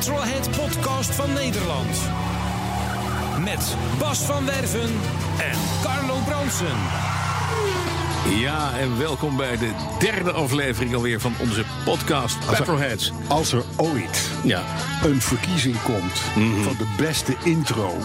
Petrolhead podcast van Nederland. Met Bas van Werven en Carlo Bronsen. Ja, en welkom bij de derde aflevering alweer van onze podcast Petrolheads. Als er ooit Ja, een verkiezing komt van de beste intro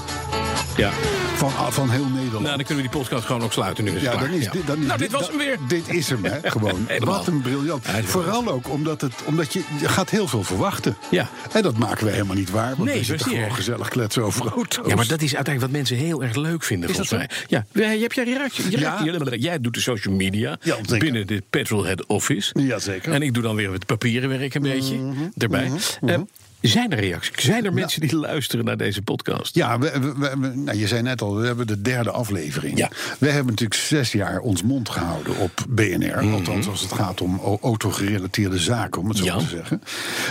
ja. van, van heel Nederland. Nou, dan kunnen we die podcast gewoon ook sluiten nu. Is het ja, dan is, Ja. dit, dan is nou, dit was hem weer. Dit is hem, hè, gewoon. Wat een briljant. Vooral ook omdat, het, omdat je, je gaat heel veel verwachten. Ja. En dat maken we helemaal niet waar. Want Nee, we zitten gewoon gezellig kletsen over auto's. Ja, maar dat is uiteindelijk wat mensen heel erg leuk vinden, Is volgens mij. Ja, jij- heb jij reactie? Jij, Ja. jij- jij doet de social media Ja, zeker. binnen de Petrolhead Office. Jazeker. En ik doe dan weer het papieren werk een beetje Mhm, erbij. Eh, zijn er reacties? Zijn er mensen die luisteren naar deze podcast? Ja, we, we- we- nou, je zei net al, we hebben de derde aflevering. Ja. We hebben natuurlijk zes jaar ons mond gehouden op BNR. Althans, als het gaat om autogerelateerde zaken, om het zo Mhm. Ja. te zeggen.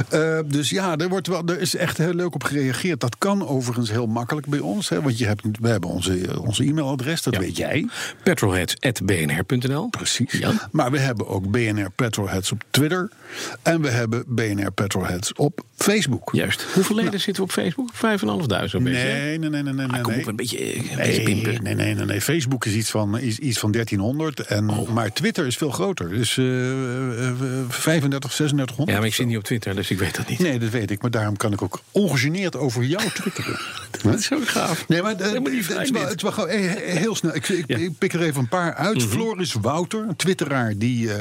Eh, dus ja, er, wordt wel, er is echt heel leuk op gereageerd. Dat kan overigens heel makkelijk bij ons. Hè, want je hebt, we hebben onze, onze e-mailadres, dat Ja. weet jij. Petrolheads.bnr.nl Precies. Ja. Maar we hebben ook BNR Petrolheads op Twitter. En we hebben BNR Petrolheads op Facebook. Juist. Hoeveel leden zitten we op Facebook? 5.500 zo'n beetje. hè? Nee, nee, nee, nee, nee. Ah, nee. op, een beetje, een beetje Nee, nee, nee, nee, nee. Facebook is iets van, is, iets van 1300. En, Oh. Maar Twitter is veel groter. Dus eh, eh, 35, 3600. Ja, maar ik zit niet op Twitter, dus ik weet dat niet. Nee, dat weet ik. Maar daarom kan ik ook ongegeneerd over jou twitteren. Dat is zo gaaf. Nee, maar eh, het, wel gewoon eh, heel snel. Ik, ik, Ja. Mhm. ik pik er even een paar uit. Floris Wouter, een twitteraar, die, eh,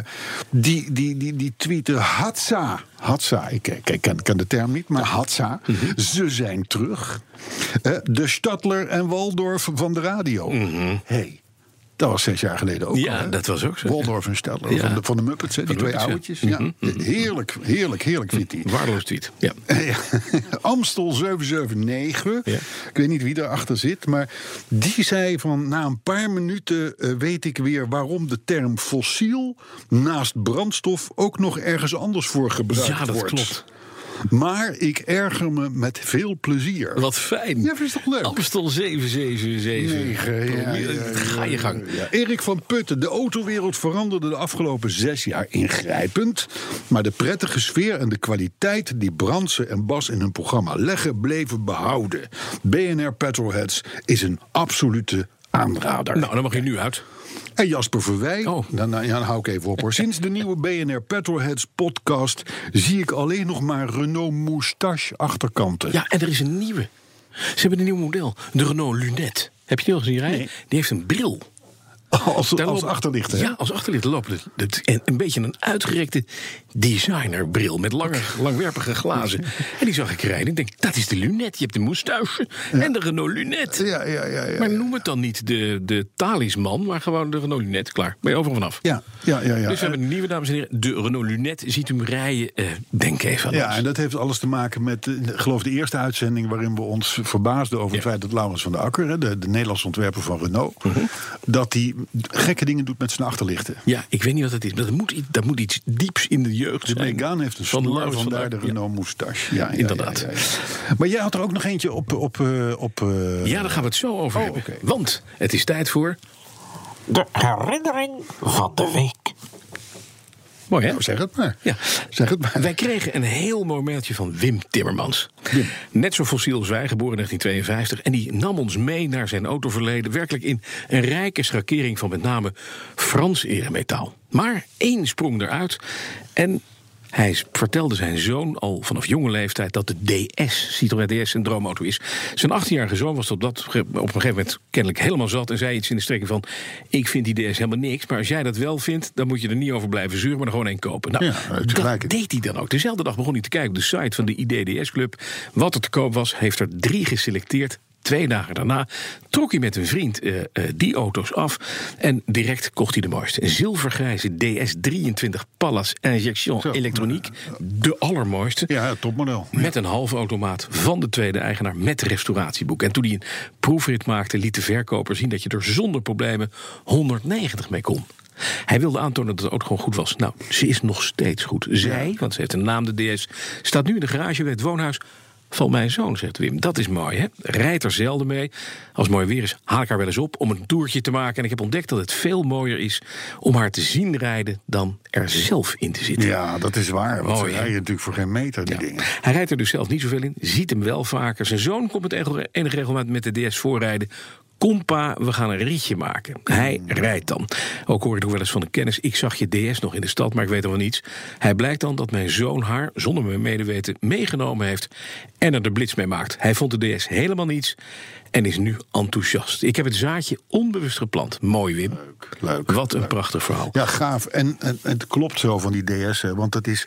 die, die, die, die tweette Hatsa. Hatsa, ik, ik, ken, ken de term niet, maar Hatsa. Mhm. Ze zijn terug. Eh, de Stadler en Waldorf van de radio. hey, dat was zes jaar geleden ook Mhm. Ja, al, dat was ook zo. Waldorf en Stadler Ja. van, de, van de Muppets, hè, die twee Muppets, ja. Mhm. Ja. Heerlijk, heerlijk, heerlijk vindt hij. Waardeloos tweet. Ja. Amstel 779. Ja. Ik weet niet wie daarachter zit. Maar die zei van na een paar minuten eh, weet ik weer waarom de term fossiel naast brandstof ook nog ergens anders voor gebruikt Ja, dat wordt. klopt. Maar ik erger me met veel plezier. Wat fijn. Ja, vind je toch leuk? Amstel 777. Negen, ja, Ga je gang. Erik van Putten, de autowereld veranderde de afgelopen zes jaar ingrijpend. Maar de prettige sfeer en de kwaliteit die Brandsen en Bas in hun programma leggen, bleven behouden. BNR Petrolheads is een absolute aanrader. Nou, dan mag je nu uit. En Jasper Verwij, Oh. dan, dan, hou ik even op hoor. Sinds de nieuwe BNR Petrolheads podcast zie ik alleen nog maar Renault Moustache achterkanten. Ja, en er is een nieuwe. Ze hebben een nieuw model. De Renault Lunette. Heb je die al gezien rijden? Nee. Die heeft een bril. als, als lopen-? Ja, als achterlichten lopen. het- een beetje een uitgerekte designerbril met lange, langwerpige glazen. En die zag ik rijden. Ik denk, dat is de Lunette. Je hebt de moustache en de Renault Lunette. Ja, ja, ja, ja, Maar noem het dan niet de, de talisman, maar gewoon de Renault Lunette. Klaar, ben je overal vanaf. Ja, ja, ja. ja. Dus we hebben een nieuwe, dames en heren. De Renault Lunette. Ziet u hem rijden? Eh, denk even aan Ja, ons. en dat heeft alles te maken met, eh, geloof de eerste uitzending... waarin we ons verbaasden over het feit dat Laurens van der Akker... de, de Nederlandse ontwerper van Renault... Mhm. dat hij gekke dingen doet met zijn achterlichten. Ja, ik weet niet wat het is. Maar dat moet, iets- dat moet iets dieps in de jeugd De zijn. Megane heeft een Van snor, Laurens van vandaar de der- ja. Renault Moustache. Ja, ja, Inderdaad. ja, ja, ja. Maar jij had er ook nog eentje op... op, eh, op eh, Ja, daar gaan we het zo over Oh, hebben. Want het is tijd voor... De herinnering van de week. Mooi, hè? nou, zeg het maar. Ja. Zeg het maar. Wij kregen een heel mooi mailtje van Wim Timmermans. Net zo fossiel als wij, geboren in 1952. En die nam ons mee naar zijn autoverleden. Werkelijk in een rijke schakering van met name Frans eremetaal. Maar één sprong eruit. En hij vertelde zijn zoon al vanaf jonge leeftijd dat de DS, Citroën DS, een droomauto is. Zijn 18-jarige zoon was op, dat, op een gegeven moment kennelijk helemaal zat. En zei iets in de strekking van: Ik vind die DS helemaal niks. Maar als jij dat wel vindt, dan moet je er niet over blijven zuren, maar er gewoon één kopen. Nou, Ja, dat deed hij dan ook. Dezelfde dag begon hij te kijken op de site van de IDDS-club. Wat er te koop was, heeft er drie geselecteerd. Twee dagen daarna trok hij met een vriend eh, eh, die auto's af. En direct kocht hij de mooiste. Een zilvergrijze DS23 Pallas Injection Zo. Elektroniek. De allermooiste. Ja, topmodel. Met een halve automaat van de tweede eigenaar met restauratieboek. En toen hij een proefrit maakte, liet de verkoper zien dat je er zonder problemen 190 mee kon. Hij wilde aantonen dat de auto gewoon goed was. Nou, ze is nog steeds goed. Zij, want ze heeft een naam, de DS, staat nu in de garage bij het woonhuis van mijn zoon, zegt Wim. Dat is mooi, hè? Rijdt er zelden mee. Als het mooi weer is, haal ik haar wel eens op om een toertje te maken. En ik heb ontdekt dat het veel mooier is om haar te zien rijden dan er zelf in te zitten. Ja, dat is waar. Want Mooi, ze rijden natuurlijk voor geen meter, die Ja. dingen. Hij rijdt er dus zelf niet zoveel in, ziet hem wel vaker. Zijn zoon komt met enige enige regelmaat met de DS voorrijden. Kompa, we gaan een ritje maken. Hij rijdt dan. Ook hoor ik wel eens van een kennis. Ik zag je DS nog in de stad, maar ik weet al wel niets. Hij blijkt dan dat mijn zoon haar, zonder mijn medeweten, meegenomen heeft. En er de blitz mee maakt. Hij vond de DS helemaal niets. En is nu enthousiast. Ik heb het zaadje onbewust geplant. Mooi, Wim. Leuk. Wat een prachtig verhaal. Ja, gaaf. En, en het klopt zo van die DS, want dat is,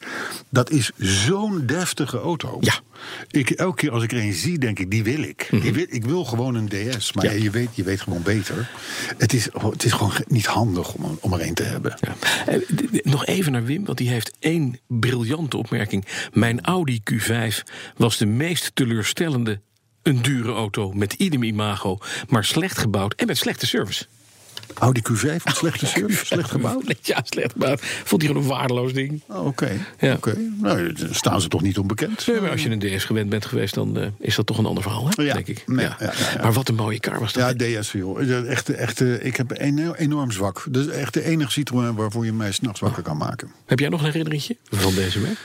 dat is zo'n deftige auto. Ja. Ik, elke keer als ik er een zie, denk ik, die wil ik. die wil, ik wil gewoon een DS. Maar Mhm. Ja. je, weet, je weet gewoon beter. Het is, het is gewoon niet handig om, er- om er een te hebben. Ja. Eh, Nog even naar Wim, want die heeft één briljante opmerking. Mijn Audi Q5 was de meest teleurstellende een dure auto met idem imago, maar slecht gebouwd en met slechte service. Audi Q5, een slechte service, slecht gebouwd. Ja, slecht gebouwd. Vond hij gewoon een waardeloos ding. Oh, Oké, Ja. oké. Nou, staan ze toch niet onbekend? Nee, maar als je een DS gewend bent geweest, dan eh, is dat toch een ander verhaal, hè? Ja. denk ik. Nee, ja. Maar wat een mooie kar was dat. Ja, DS, joh. Echt, echt, ik heb een enorm zwak. Dat is echt de enige Citroën waarvoor je mij s'nachts wakker kan maken. Heb jij nog een herinneringetje van deze merk?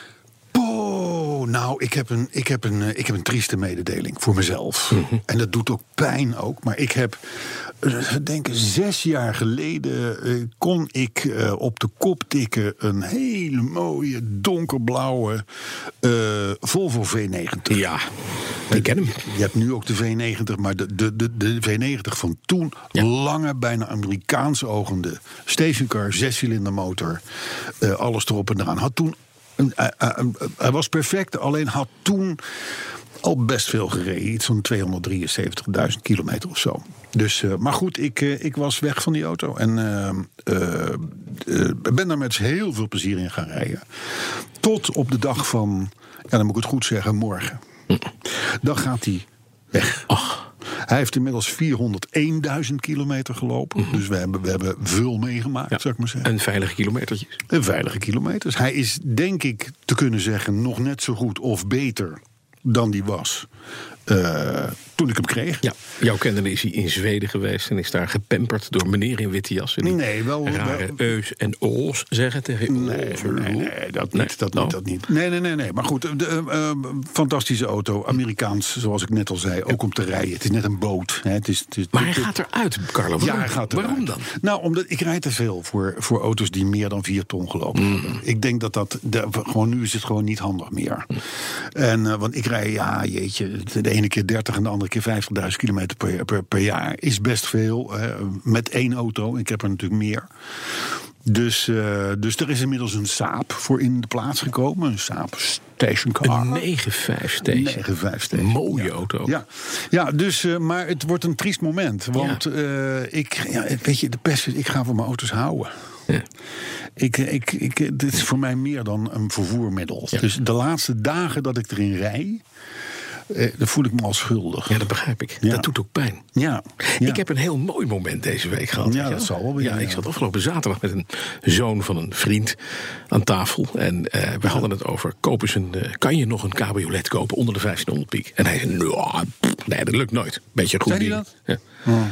Nou, ik heb, een, ik, heb een, eh, ik heb een trieste mededeling voor mezelf. Mhm. En dat doet ook pijn ook. Maar ik heb, eh, we denken zes jaar geleden... eh, kon ik op de kop tikken een hele mooie donkerblauwe Volvo V90. Ja, ik ken hem. Je hebt nu ook de V90, maar de, de, de, de V90 van toen... lange, bijna Amerikaanse ogende stationcar, zescilinder motor... alles erop en eraan. Had toen, eh, eh, hij was perfect, alleen had toen al best veel gereden. Iets van 273.000 kilometer of zo. Dus, eh, maar goed, ik, ik was weg van die auto. En eh, ben daar met heel veel plezier in gaan rijden. Tot op de dag van, ja, dan moet ik het goed zeggen, morgen. Dan gaat hij weg. Hij heeft inmiddels 401.000 kilometer gelopen. Dus we hebben, we hebben veel meegemaakt, Ja. zou ik maar zeggen. En veilige kilometertjes. En veilige kilometers. Hij is, denk ik, te kunnen zeggen, nog net zo goed of beter dan die was eh, toen ik hem kreeg. Ja, jouw kennende is hij in Zweden geweest en is daar gepamperd door meneer in witte jas. En Nee, wel- Rare wel- eus en oos zeggen tegen Nee, nee, nee, dat Nee, niet. Dat nou. niet, dat niet. Nee, nee, nee, nee. Maar goed, de, eh, eh, fantastische auto. Amerikaans, zoals ik net al zei, ook om te rijden. Het is net een boot. Hè. Het is, het is, Maar hij gaat eruit, Carlo. Ja, Waarom, hij gaat waarom eruit. dan? Nou, omdat ik rijd te veel voor, voor auto's die meer dan 4 ton gelopen Mm. hebben. Ik denk dat dat. De, gewoon, nu is het gewoon niet handig meer. En, eh, want ik rij, ja, jeetje, de ene keer 30 en de andere keer 50.000 kilometer per, per, per jaar. Is best veel. Hè, met één auto. Ik heb er natuurlijk meer. Dus, eh, dus er is inmiddels een Saab voor in de plaats gekomen. Een Saab Station Car. Een 9-5 station. 9-5 station. Mooie Ja. auto. Ja, ja dus, eh, maar het wordt een triest moment. Want eh, ik, ja, weet je, de pest is, ik ga van mijn auto's houden. Ja. Ik, ik, ik, dit is voor mij meer dan een vervoermiddel. Dus de laatste dagen dat ik erin rij, eh, dan voel ik me al schuldig. Ja, dat begrijp ik. Ja. Dat doet ook pijn. Ja, ja. Ik heb een heel mooi moment deze week gehad. Ja, je dat zal wel weer, Ja, ik zat afgelopen zaterdag met een zoon van een vriend aan tafel. En eh, we hadden het over, kopen ze een, eh, kan je nog een cabriolet kopen onder de 1500 piek? En hij zei, nou, nee, dat lukt nooit. Beetje goed ding. dat? Ja.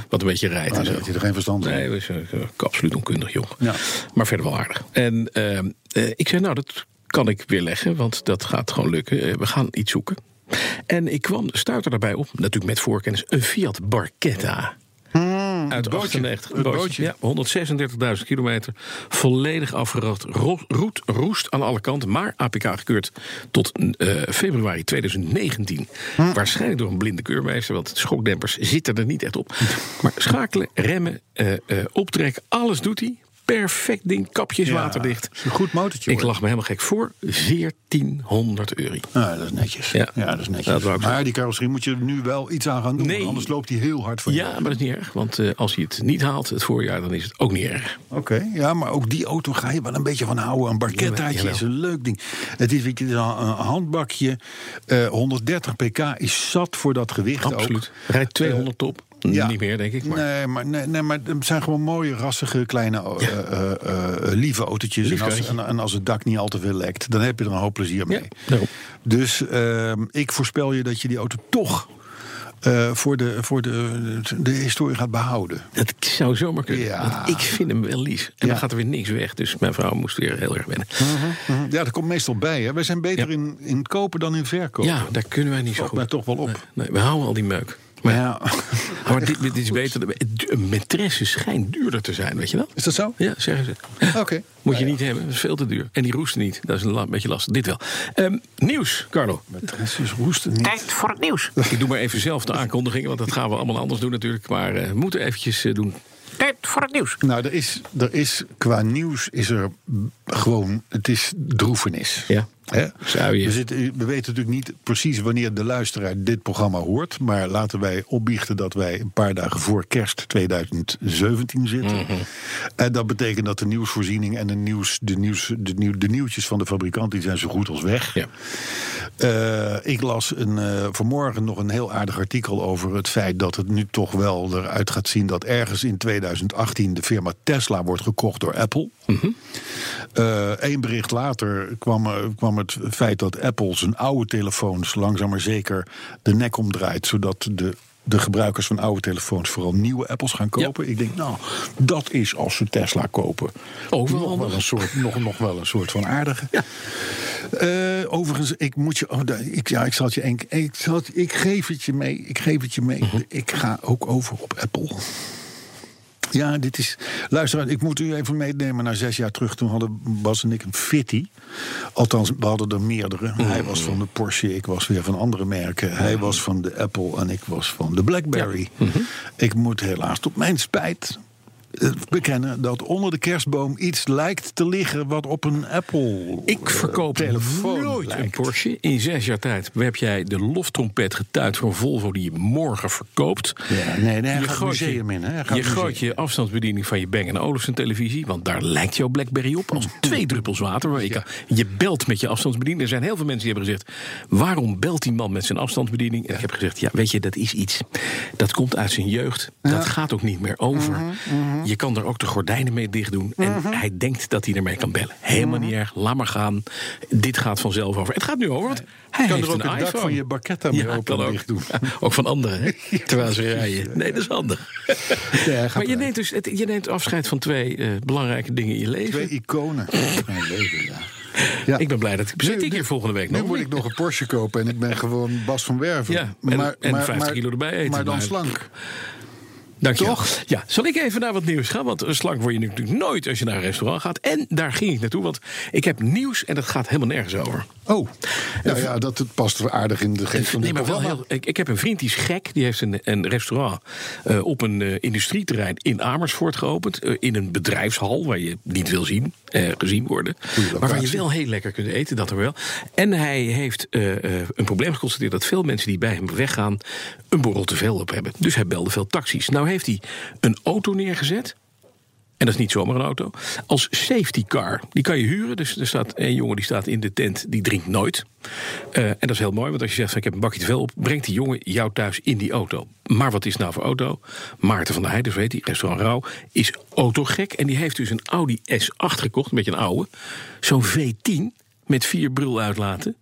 Wat een beetje rijdt zo. heeft hij er geen verstand van. Nee, eh, absoluut onkundig jong. Ja. Maar verder wel aardig. En ehm, eh, ik zei, nou, dat kan ik weer leggen, want dat gaat gewoon lukken. We gaan iets zoeken. En ik kwam, stuitte daarbij op, natuurlijk met voorkennis, een Fiat Barchetta. Uit het bootje. 98. Het bootje. Ja, 136.000 kilometer. Volledig afgerot. ro- Roet, roest aan alle kanten. Maar APK gekeurd tot eh, februari 2019. Waarschijnlijk door een blinde keurmeester. Want schokdempers zitten er niet echt op. Maar schakelen, remmen, eh, eh, optrekken. Alles doet hij. Perfect ding, kapjes waterdicht. is een goed motortje. Ik lag me helemaal gek voor 1400 euro. Ja, dat is netjes. Ja. Ja, dat is netjes. Dat maar die carrosserie moet je er nu wel iets aan gaan doen. Nee. Anders loopt hij heel hard voor je. Ja, maar dat is niet erg. Want eh, als hij het niet haalt het voorjaar, dan is het ook niet erg. Oké, ja, maar ook die auto ga je wel een beetje van houden. Een barkettaatje is een leuk ding. Het is, weet je, een handbakje. eh 130 pk is zat voor dat gewicht Absoluut. ook. Rijdt 200 op. ja. Niet meer, denk ik. Maar Nee, maar, nee, nee, maar het zijn gewoon mooie, rassige, kleine, eh, eh, eh, lieve autootjes. En als, en, en als het dak niet al te veel lekt, dan heb je er een hoop plezier mee. Ja. Dus ehm, ik voorspel je dat je die auto toch voor, de, voor de, de historie gaat behouden. dat zou zomaar kunnen. Ja. Want ik vind hem wel lief. En Ja. dan gaat er weer niks weg. Dus mijn vrouw moest weer heel erg wennen. Mhm. Ja, dat komt meestal bij. Hè. Wij zijn beter Ja. in, in kopen dan in verkopen. Ja, daar kunnen wij niet zo goed. mij toch wel op. Nee, nee, we houden al die meuk. Maar, Ja. maar dit, dit is beter. Een maîtresse schijnt duurder te zijn, weet je wel? Is dat zo? Ja, zeggen ze. Oké. Moet je niet hebben, dat is veel te duur. En die roesten niet, dat is een la- beetje lastig. Dit wel. Ehm, nieuws, Carlo. Matresses roesten niet. Tijd voor het nieuws. Ik doe maar even zelf de aankondigingen, want dat gaan we allemaal anders doen natuurlijk. Maar eh, we moeten eventjes eh, doen. Tijd voor het nieuws. Nou, er is, er is qua nieuws is er gewoon, het is droefenis. Ja. Hè? Zou je- We, zitten, we weten natuurlijk niet precies wanneer de luisteraar dit programma hoort. Maar laten wij opbiechten dat wij een paar dagen voor kerst 2017 zitten. Mhm. En dat betekent dat de nieuwsvoorziening en de, nieuws, de, nieuws, de, nieuw, de nieuwtjes van de fabrikant die zijn zo goed als weg. Ja. Eh, ik las een, eh, vanmorgen nog een heel aardig artikel over het feit dat het nu toch wel eruit gaat zien dat ergens in 2018 de firma Tesla wordt gekocht door Apple. Eén bericht later kwam, er- kwam het feit dat Apple zijn oude telefoons langzaam maar zeker de nek omdraait, zodat de de gebruikers van oude telefoons vooral nieuwe Apples gaan kopen. Ik denk, nou, dat is als ze Tesla kopen. Overal nog wel een soort, nog, nog wel een soort van aardige. Eh, overigens, ik moet je. Oh, ik, ja, ik zal het je. een- Ik, zal het, ik geef het je mee. Ik geef het je mee. Mhm. Ik ga ook over op Apple. Ja, dit is. Luister, ik moet u even meenemen naar zes jaar terug. Toen hadden Bas en ik een Fitty. Althans, we hadden er meerdere. Hij was van de Porsche, ik was weer van andere merken. Hij was van de Apple en ik was van de Blackberry. Ik moet helaas tot mijn spijt bekennen dat onder de kerstboom iets lijkt te liggen wat op een Apple Ik verkoop telefoon nooit een lijkt. Porsche. In zes jaar tijd heb jij de loftrompet getuigd voor een Volvo die je morgen verkoopt. Ja, nee, nee, hij je gaat gooit museum je, in, hè? Je museum gooit je afstandsbediening van je Bang Olufsen televisie, want daar lijkt jouw Blackberry op als twee druppels water. Waar je, kan- je belt met je afstandsbediening. Er zijn heel veel mensen die hebben gezegd: waarom belt die man met zijn afstandsbediening? En ik heb gezegd: ja, weet je, dat is iets. Dat komt uit zijn jeugd. Dat gaat ook niet meer over. Mhm, Je kan er ook de gordijnen mee dicht doen. En hij denkt dat hij ermee kan bellen. Helemaal Mhm. niet erg. Laat maar gaan. Dit gaat vanzelf over. Het gaat nu over, want hij kan heeft er ook een het dak van je barchetta mee Ja, open en dicht doen. Ook van anderen, hè? terwijl ze rijden. Nee, dat is handig. maar je neemt, dus, het- je neemt afscheid van twee eh, belangrijke dingen in je leven. Twee iconen. Mijn leven, ja. Ja. Ik ben blij dat ik zit ik hier volgende week Nu nog. moet ik nog een Porsche kopen en ik ben gewoon Bas van Werven. Ja, en- en 50 kilo erbij eten, Maar dan maar- slank. Dank je. Toch? Ja, zal ik even naar wat nieuws gaan? Want slank word je natuurlijk nooit als je naar een restaurant gaat. En daar ging ik naartoe, want ik heb nieuws en dat gaat helemaal nergens over. Oh, nou ja, dat het past wel aardig in de geest van Nee, maar wel heel, ik, ik heb een vriend die is gek. Die heeft een, een restaurant eh, op een eh, industrieterrein in Amersfoort geopend. eh, in een bedrijfshal waar je niet wil zien, gezien worden. Maar waar je wel heel lekker kunt eten, dat er wel. En hij heeft een probleem geconstateerd dat veel mensen die bij hem weggaan. een borrel te veel op hebben. Dus hij belde veel taxis. Nou heeft hij een auto neergezet. En dat is niet zomaar een auto. Als safety car. Die kan je huren. Dus er staat een jongen die staat in de tent. Die drinkt nooit. Eh, en dat is heel mooi. Want als je zegt ik heb een bakje te veel op. Brengt die jongen jou thuis in die auto. Maar wat is nou voor auto? Maarten van der Heijden, heet die, restaurant Rauw. Is autogek. En die heeft dus een Audi S8 gekocht. Een beetje een oude. Zo'n V10. Met vier bruluitlaten.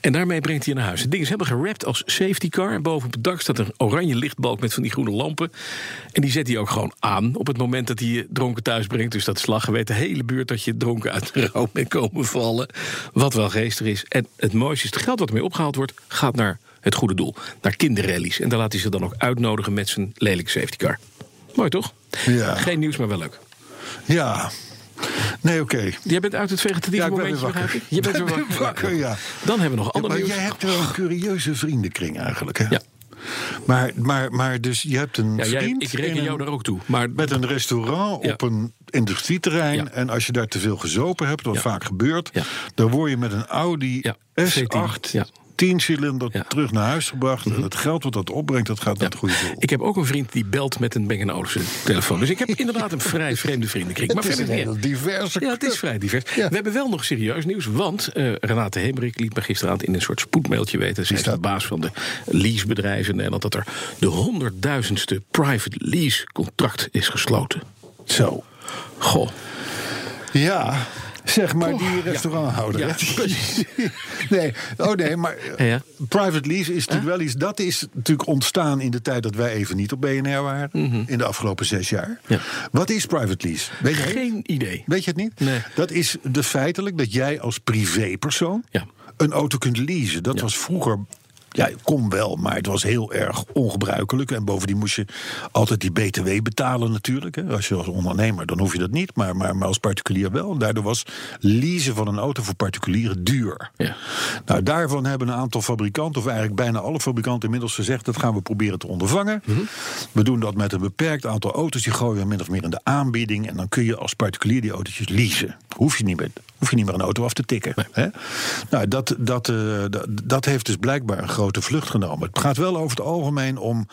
En daarmee brengt hij naar huis. Het ding is helemaal gerapt als safety car. En boven op het dak staat een oranje lichtbalk met van die groene lampen. En die zet hij ook gewoon aan op het moment dat hij je dronken thuis brengt. Dus dat lachen. Weet de hele buurt dat je dronken uit de rouw bent komen vallen. Wat wel geestig is. En het mooiste is, het geld wat ermee opgehaald wordt, gaat naar het goede doel. Naar kinderrallies. En daar laat hij ze dan ook uitnodigen met zijn lelijke safety car. Mooi toch? Ja. Geen nieuws, maar wel leuk. Ja. Nee, oké. Jij bent uit het vegetatieve Ja, ik ben momentje, begrijp ik? Je bent weer wakker. wakker, ja. Dan hebben we nog Ja, ander maar nieuws. jij hebt wel een curieuze vriendenkring eigenlijk, hè? Ja. Maar, maar, maar dus je hebt een Ja, jij, vriend ik reken jou daar ook toe. Maar met een restaurant Ja. op een industrieterrein. Ja. En als je daar te veel gezopen hebt, wat vaak gebeurt, dan word je met een Audi Ja, S8 V10, ja. 10 cilinder Ja. Mhm. terug naar huis gebracht. En het geld wat dat opbrengt, dat gaat naar het goede doel. ik heb ook een vriend die belt met een Bang Olufsen telefoon. Dus ik heb inderdaad een vrij vreemde vriendenkring. Maar het is een verder hele diverse Ja, het is vrij divers. We hebben wel nog serieus nieuws. Want eh, Renate Hemrik liet me gisteravond in een soort spoedmailtje weten. Zij is de baas van de leasebedrijven in Nederland. Dat er de honderdduizendste private lease contract is gesloten. Zo. Goh. Ja, zeg maar Oh, die restauranthouder. Ja, precies. nee, oh nee, maar private lease is natuurlijk wel iets... dat is natuurlijk ontstaan in de tijd dat wij even niet op BNR waren... in de afgelopen zes jaar. Mhm. Ja. Wat is private lease? Weet je, Geen idee. weet je het niet? Nee. Dat is de feitelijk dat jij als privépersoon... Ja. een auto kunt leasen. Dat Ja. was vroeger... Ja, kon wel, maar het was heel erg ongebruikelijk. En bovendien moest je altijd die BTW betalen natuurlijk. Hè. Als je als ondernemer, dan hoef je dat niet. Maar, maar, maar als particulier wel. En daardoor was leasen van een auto voor particulieren duur. Ja. Nou, daarvan hebben een aantal fabrikanten, of eigenlijk bijna alle fabrikanten inmiddels gezegd: dat gaan we proberen te ondervangen. Mhm. We doen dat met een beperkt aantal auto's, die gooien we min of meer in de aanbieding. En dan kun je als particulier die autootjes leasen. Hoef je niet meer, hoef je niet meer een auto af te tikken. Hè? Nou, dat, dat, eh, dat, dat heeft dus blijkbaar een grote vlucht genomen. Het gaat wel over het algemeen om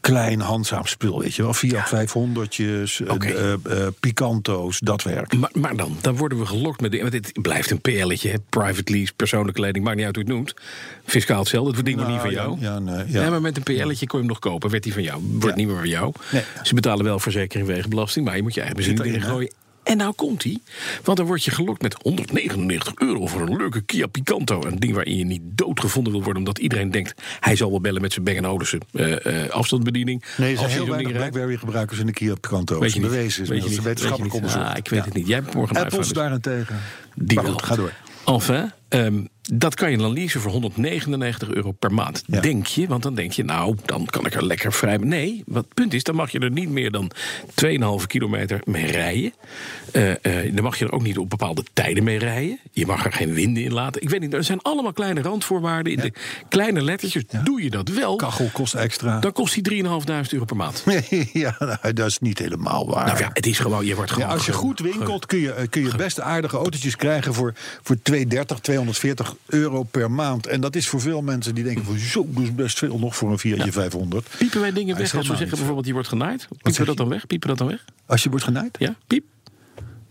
klein handzaam spul, weet je wel. Fiat 500'tjes, Oké. eh, eh, Picanto's, dat werk. Maar, maar dan, dan worden we gelokt met... de- Want dit blijft een PL'tje, hè, private lease, persoonlijke kleding. Maakt niet uit hoe je het noemt. Fiscaal hetzelfde, het ding wordt niet Nou, van jou. ja, ja, nee, ja. maar met een PL'tje kon je hem nog kopen. Werd die van jou. Wordt Ja. niet meer van jou. Nee. Ze betalen wel verzekering wegenbelasting. Maar je moet je eigen benzine Zit erin gooien. En nou komt hij. Want dan word je gelokt met 199 euro voor een leuke Kia Picanto. Een ding waarin je niet doodgevonden wil worden. Omdat iedereen denkt, hij zal wel bellen met zijn Bang Olufsen eh, eh, afstandsbediening. Nee, er zijn heel weinig. BlackBerry-gebruikers in de Kia Picanto. Weet je niet. bewezen is Weet je niet. wetenschappelijk Weet je niet. onderzoek. Ah, ik weet het niet. Jij hebt morgen Apples daarentegen. Die maar wel. goed, ga door. Enfin, ehm, dat kan je dan leasen voor 199 euro per maand. Ja. Denk je, want dan denk je, nou, dan kan ik er lekker vrij... Nee, wat het punt is, dan mag je er niet meer dan 2,5 kilometer mee rijden. Eh, dan mag je er ook niet op bepaalde tijden mee rijden. Je mag er geen winden in laten. Ik weet niet, er zijn allemaal kleine randvoorwaarden. In de kleine lettertjes, doe je dat wel... Kachel kost extra. dan kost die 3.500 euro per maand. ja, nou, dat is niet helemaal waar. Nou ja, het is gewoon, je wordt gewoon... als je goed winkelt kun je, eh, kun je best aardige autootjes krijgen voor, voor 230, 240 euro per maand. En dat is voor veel mensen die denken van zo, is best veel nog voor een Fiatje 500. Piepen wij dingen weg als we zeggen bijvoorbeeld je wordt genaaid? Piepen we dat dan weg? Piepen dat dan weg? Als je wordt genaaid? Ja, piep.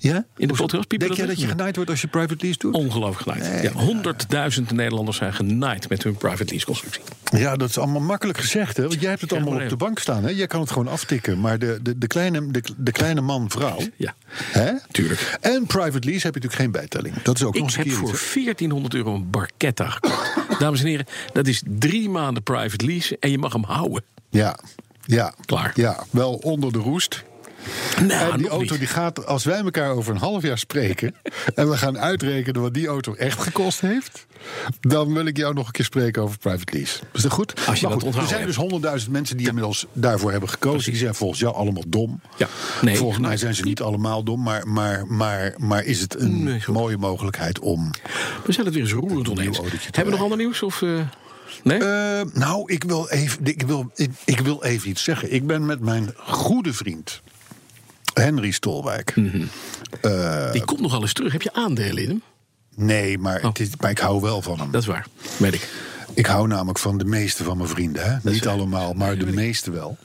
Ja? In de podcast Denk dat jij dat je genaaid wordt als je private lease doet? Ongelooflijk genaaid. ja, honderdduizend Nederlanders zijn genaaid met hun private lease constructie. Ja, dat is allemaal makkelijk gezegd, hè? Want jij hebt het allemaal op de bank staan, hè? Jij kan het gewoon aftikken. Maar de, de, de, kleine, de, de kleine man, vrouw. Ja, Hè? tuurlijk. En private lease heb je natuurlijk geen bijtelling. Dat is ook nog Ik heb voor iets, hè? 1400 euro een Barchetta gekocht. Dames en heren, dat is drie maanden private lease en je mag hem houden. Ja, ja. Klaar. Ja, wel onder de roest. Nou, en die auto niet. die gaat, als wij elkaar over een half jaar spreken... en we gaan uitrekenen wat die auto echt gekost heeft... dan wil ik jou nog een keer spreken over private lease. Is dat goed? Als je Maar dat goed, er zijn dus 100.000 mensen die inmiddels daarvoor hebben gekozen. Die zijn volgens jou allemaal dom. Ja. Nee, volgens mij zijn ze niet allemaal dom... maar, maar, maar, maar is het een Nee, mooie mogelijkheid om... We zijn het weer eens roerend oneens. Hebben we nog ander nieuws? Of, eh, nee? Eh, nou, ik wil, even, ik, wil, ik, ik wil even iets zeggen. Ik ben met mijn goede vriend... Henry Stolwijk. Mhm. Eh, Die komt nogal eens terug. Heb je aandelen in hem? Nee, maar, het is, maar ik hou wel van hem. Oh. Dat is waar, weet ik. Ik hou namelijk van de meeste van mijn vrienden. Hè? Niet allemaal, maar de meeste wel.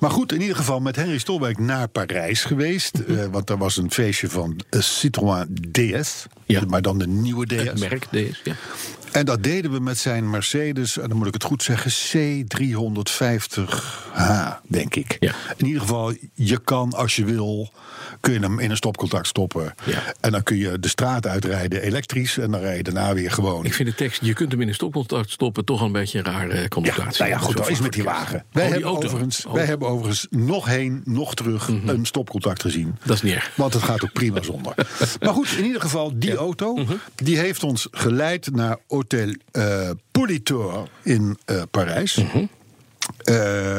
Maar goed, in ieder geval met Henry Stolwijk naar Parijs geweest. Mhm. eh, want daar was een feestje van de Citroën DS. Ja. Maar dan de nieuwe DS. Het merk deze, ja. En dat deden we met zijn Mercedes, en dan moet ik het goed zeggen, C350H, denk ik. Ja. In ieder geval, je kan als je wil, kun je hem in een stopcontact stoppen. Ja. En dan kun je de straat uitrijden elektrisch en dan rij je daarna weer gewoon. Ik vind de tekst, je kunt hem in een stopcontact stoppen, toch een beetje een rare Ja, connotatie. nou ja, goed, dat is met die wagen. Wij, hebben, auto. overigens, Oh, wij hebben overigens nog heen, nog terug een stopcontact gezien. Dat is niet erg. Want het gaat ook prima zonder. maar goed, in ieder geval, die auto Mhm. die heeft ons geleid naar Hotel Politor in eh, Parijs. Mhm. Eh,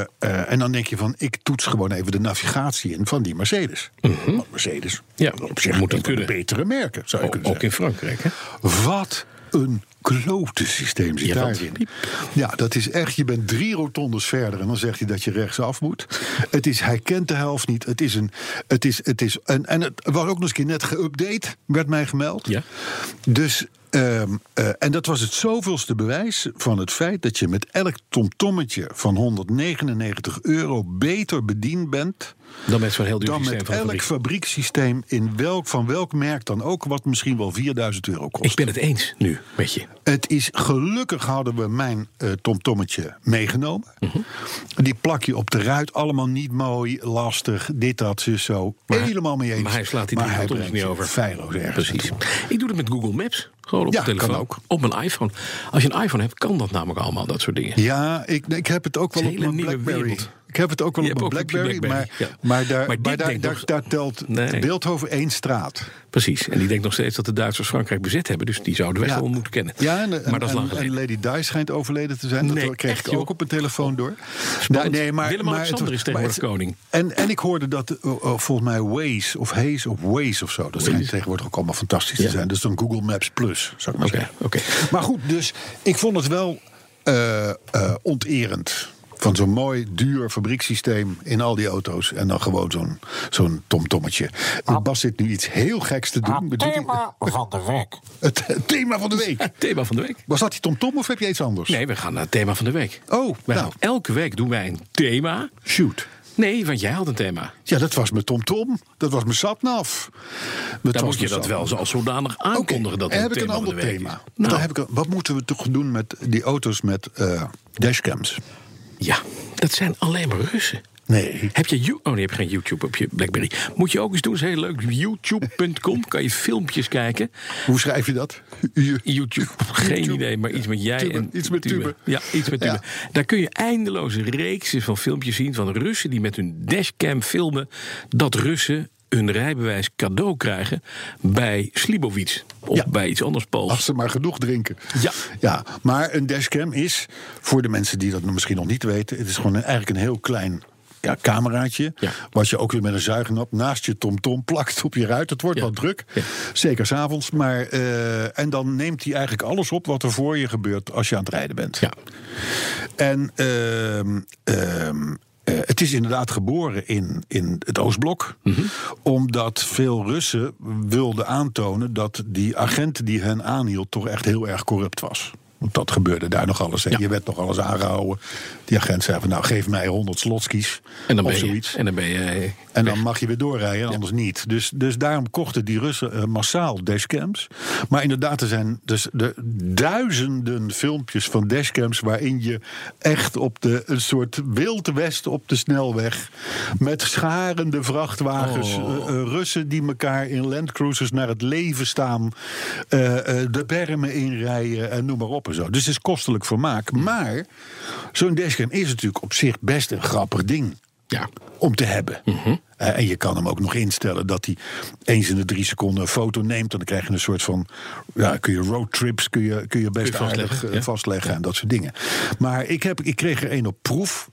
en dan denk je van, ik toets gewoon even de navigatie in van die Mercedes. Want Mercedes, Mhm. Ja, op zich moet een kunnen. betere merken, zou je Ook, kunnen ook in zeggen. Frankrijk, hè? Wat een klote systeem zit daarin. Ja, dat is echt, je bent drie rotondes verder en dan zegt hij dat je rechtsaf moet. Het is, hij kent de helft niet. Het is een, het is, het is, en, en het was ook nog eens een keer net geüpdate, werd mij gemeld. Ja. Dus, ehm, eh, en dat was het zoveelste bewijs van het feit dat je met elk tomtommetje van 199 euro beter bediend bent Dan met zo'n heel duur dan systeem met van elk fabriek. fabriekssysteem in welk, van welk merk dan ook, wat misschien wel 4000 euro kost. Ik ben het eens nu met je. Het is gelukkig hadden we mijn eh, tomtommetje meegenomen. Mhm. Die plak je op de ruit, allemaal niet mooi, lastig, dit, dat, zus, zo. Maar- Helemaal mee eens. maar hij slaat die Maar hij niet over. Feilloos ergens Precies. Ik doe het met Google Maps. Gewoon op Ja, telefoon. kan ook. Op mijn iPhone. Als je een iPhone hebt, kan dat namelijk allemaal, dat soort dingen. Ja, ik, ik heb het ook wel Het op mijn Blackberry. wereld. Ik heb het ook wel op mijn je Blackberry, Blackberry, maar, ja. maar, daar, Maar maar dit daar, daar, nog- daar telt Nee. Beeldhoven één straat. Precies. En die denkt nog steeds dat de Duitsers Frankrijk bezet hebben. Dus die zouden we echt wel moeten kennen. Ja, en, maar dat is lang en, geleden. en Lady Di schijnt overleden te zijn. Nee, dat kreeg echt, ik joh. ook op een telefoon door. Nou, maar, Willem-Alexander is tegenwoordig het- koning. En, en ik hoorde dat eh, eh, volgens mij Waze of Haze of Waze of zo. Dat schijnt tegenwoordig ook allemaal fantastisch te zijn. Dus dan Google Maps Plus, zou ik maar zeggen. oké. Maar goed, dus ik vond het wel eh, onterend. Van zo'n mooi, duur fabriekssysteem in al die auto's. En dan gewoon zo'n zo'n tomtommetje. Bas zit nu iets heel geks te doen. Het Doet hij- thema van de week. Het, het thema van de week. Thema van de week. Was dat die tomtom of heb je iets anders? Nee, we gaan naar het thema van de week. Oh, We nou. elke week doen wij een thema. Shoot. Nee, want jij had een thema. Ja, dat was mijn tomtom. Dat was mijn satnav. Dat Dan moet je dat wel als zodanig aankondigen. dat dan het heb ik een ander thema. is. Dan Nou, heb ik, een- wat moeten we toch doen met die auto's met eh, dashcams? Ja, dat zijn alleen maar Russen. Nee. Heb je, oh nee, je hebt geen YouTube op je Blackberry. Moet je ook eens doen, is heel leuk. YouTube.com kan je filmpjes kijken. Hoe schrijf je dat? YouTube, geen YouTube. idee, maar iets met jij en iets met tube. Ja, iets met tube. Ja. Daar kun je eindeloze reeksen van filmpjes zien van Russen die met hun dashcam filmen dat Russen hun rijbewijs cadeau krijgen bij Slibowitz of Ja. bij iets anders Pools. Als ze maar genoeg drinken. Ja. ja. Maar een dashcam is, voor de mensen die dat misschien nog niet weten... het is gewoon een- eigenlijk een heel klein ja, cameraatje... Ja. wat je ook weer met een zuignap naast je tomtom plakt op je ruit. Het wordt Ja. wel druk, Ja. zeker s'avonds. Maar eh, En dan neemt hij eigenlijk alles op wat er voor je gebeurt... als je aan het rijden bent. Ja. En ehm, eh, het is inderdaad geboren in, in het Oostblok. Mhm. Omdat veel Russen wilden aantonen dat die agent die hen aanhield toch echt heel erg corrupt was. Want dat gebeurde daar nog alles. Ja. Je werd nog alles aangehouden. Die agent zei van nou geef mij 100 slotskis. En dan of ben je, zoiets. en dan ben je En dan mag je weer doorrijden, en anders niet. Dus, dus daarom kochten die Russen eh, massaal dashcams. Maar inderdaad, er zijn dus de duizenden filmpjes van dashcams... waarin je echt op de, een soort wilde west op de snelweg... met scharende vrachtwagens, Oh. eh, eh, Russen die elkaar in landcruisers naar het leven staan... eh, eh, de bermen inrijden en noem maar op zo. Dus het is kostelijk vermaak. Maar zo'n dashcam is natuurlijk op zich best een grappig ding ja. om te hebben. Mhm. Eh, en je kan hem ook nog instellen dat hij eens in de drie seconden een foto neemt. En dan krijg je een soort van. Ja, kun je roadtrips kun je, kun je best Kun je vastleggen, aardig, eh, ja. vastleggen en dat soort dingen. Maar ik, heb, ik kreeg er één op proef.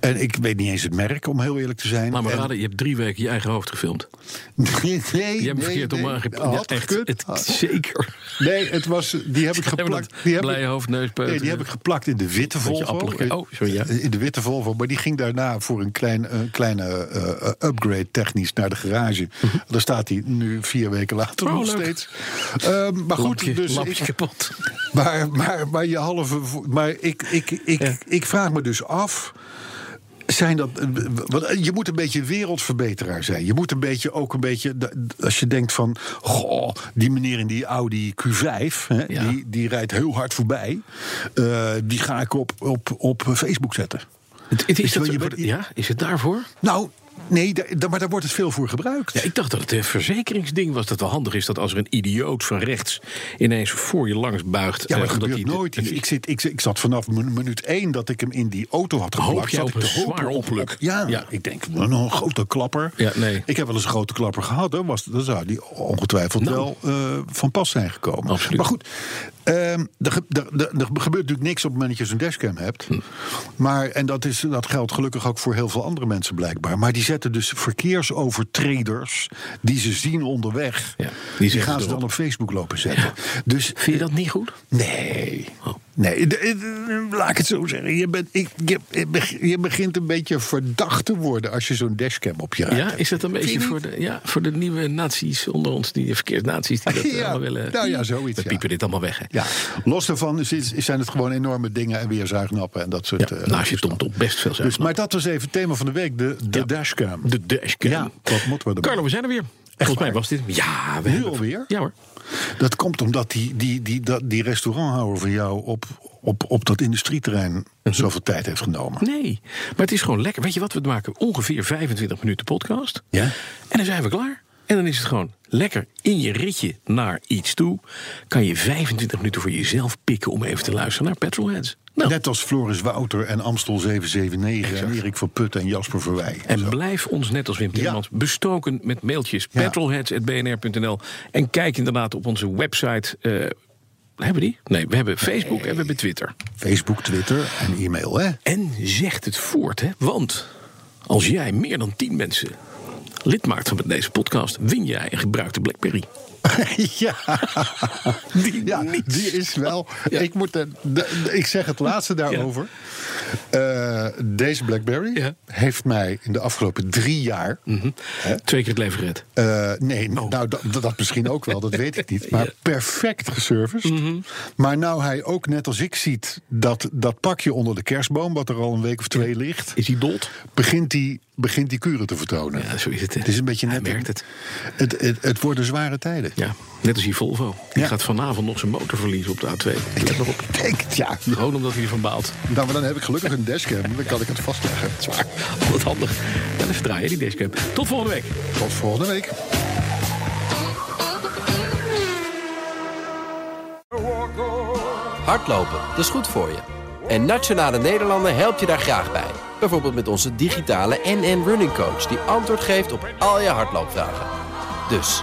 En ik weet niet eens het merk, om heel eerlijk te zijn. Laat maar En- raden, je hebt drie weken je eigen hoofd gefilmd. Nee, nee, Je hebt nee, verkeerd nee. om. Had Ja, echt, het, Had- zeker. Nee, het was, die heb ik geplakt. Die heb blije ik, hoofd, neuspeuter. nee, die heb ik geplakt in de witte Volvo. Oh, sorry, ja. In de witte Volvo. Maar die ging daarna voor een, klein, een kleine eh, upgrade technisch naar de garage. Daar staat hij nu vier weken later Mhm. Oh, nog leuk. steeds. Ehm, maar goed, Lampje, dus lampje ik, kapot. Maar, maar, maar je halve. Maar ik, ik, ik, Ja. ik vraag me dus af. Zijn dat, je moet een beetje wereldverbeteraar zijn. Je moet een beetje ook een beetje. Als je denkt van. Goh, die meneer in die Audi Q5. Hè, Ja. die, die rijdt heel hard voorbij. eh, die ga ik op, op, op Facebook zetten. Het, het is, dat, ja, is het daarvoor? Nou, nee, maar daar wordt het veel voor gebruikt. Ja, ik dacht dat het een verzekeringsding was. Dat het wel handig is dat als er een idioot van rechts ineens voor je langs buigt. Ja, maar eh, dat gebeurt nooit. Ik, ik, zit, ik, ik zat vanaf minu- minuut één dat ik hem in die auto had Hoop geplakt. zat op een zwaar ongeluk? Ja, Ja. ik denk, nou, een grote klapper. Ja, nee. Ik heb wel eens een grote klapper gehad. Hè. Was, dan zou die ongetwijfeld Nou. wel eh, van pas zijn gekomen. Absoluut. Maar goed, ehm, er, er, er, er gebeurt natuurlijk niks op het moment dat je zo'n dashcam hebt. Hm. Maar, en dat, is, dat geldt gelukkig ook voor heel veel andere mensen blijkbaar. Maar die zetten dus verkeersovertreders die ze zien onderweg, Ja, die die, gaan ze dan op Facebook lopen zetten. Dus Vind je dat niet goed? nee. Oh. Nee, laat ik het zo zeggen. Je, bent, ik, je, je begint een beetje verdacht te worden als je zo'n dashcam op je rijdt. Ja, is dat een beetje voor de, ja, voor de nieuwe naties onder ons, die verkeersnaties die dat eh, Ja, allemaal willen? nou ja, zoiets, We ja. piepen dit allemaal weg, hè? Ja, los daarvan zijn het gewoon enorme dingen en weer zuignappen en dat soort. Ja, eh, naast je TomTom best veel zijn. dus, maar dat was even het thema van de week, de, de dashcam. de dashcam. Ja, wat moeten we erbij? Carlo, we zijn er weer. Volgens mij was dit. Ja, we Nu hebben- alweer? Ja hoor. Dat komt omdat die, die, die, dat, die restauranthouder van jou op, op, op dat industrieterrein Mhm. zoveel tijd heeft genomen. Nee, maar het is gewoon lekker. Weet je wat, we maken ongeveer 25 minuten podcast. Ja. En dan zijn we klaar. En dan is het gewoon lekker in je ritje naar iets toe. Kan je 25 minuten voor jezelf pikken om even te luisteren naar Petrolheads. Nou, Net als Floris Wouter en Amstel 779 en Erik van Putten en Jasper Verwij. En blijf ons net als Wim Timmermans bestoken met mailtjes. Ja. Petrolheads.bnr.nl En kijk inderdaad op onze website. eh, hebben we die? Nee, we hebben Facebook en we hebben Twitter. Facebook, Twitter en e-mail, hè? En zegt het voort, hè? Want als jij meer dan 10 mensen lid maakt van deze podcast, win jij een gebruikte Blackberry. ja, Die ja die is wel. Ja. Ik, moet de- de- ik zeg het laatste daarover. Eh, deze Blackberry heeft mij in de afgelopen drie jaar. hè, Twee keer het leven gered. Eh, nee, nou dat, dat misschien ook wel, dat weet ik niet. Maar perfect geserviced. Maar nou hij ook net als ik ziet dat, dat pakje onder de kerstboom, wat er al een week of twee ligt, Is hij dood? begint die, begint die kuren te vertonen. Ja, zo is het. Het is een beetje Hij net. merkt het. Het, het, het worden zware tijden. Ja, net als die Volvo. Die Ja. gaat vanavond nog zijn motor verliezen op de A2. Let maar op. Kijk, ja. Gewoon omdat hij ervan baalt. Nou, maar dan heb ik gelukkig een dashcam. Dan kan ik het vastleggen. Zwaar. Altijd handig. En even draaien, die dashcam. Tot volgende week. Tot volgende week. Hardlopen, dat is goed voor je. En Nationale Nederlanden helpt je daar graag bij. Bijvoorbeeld met onze digitale NN Running Coach... die antwoord geeft op al je hardloopvragen. Dus,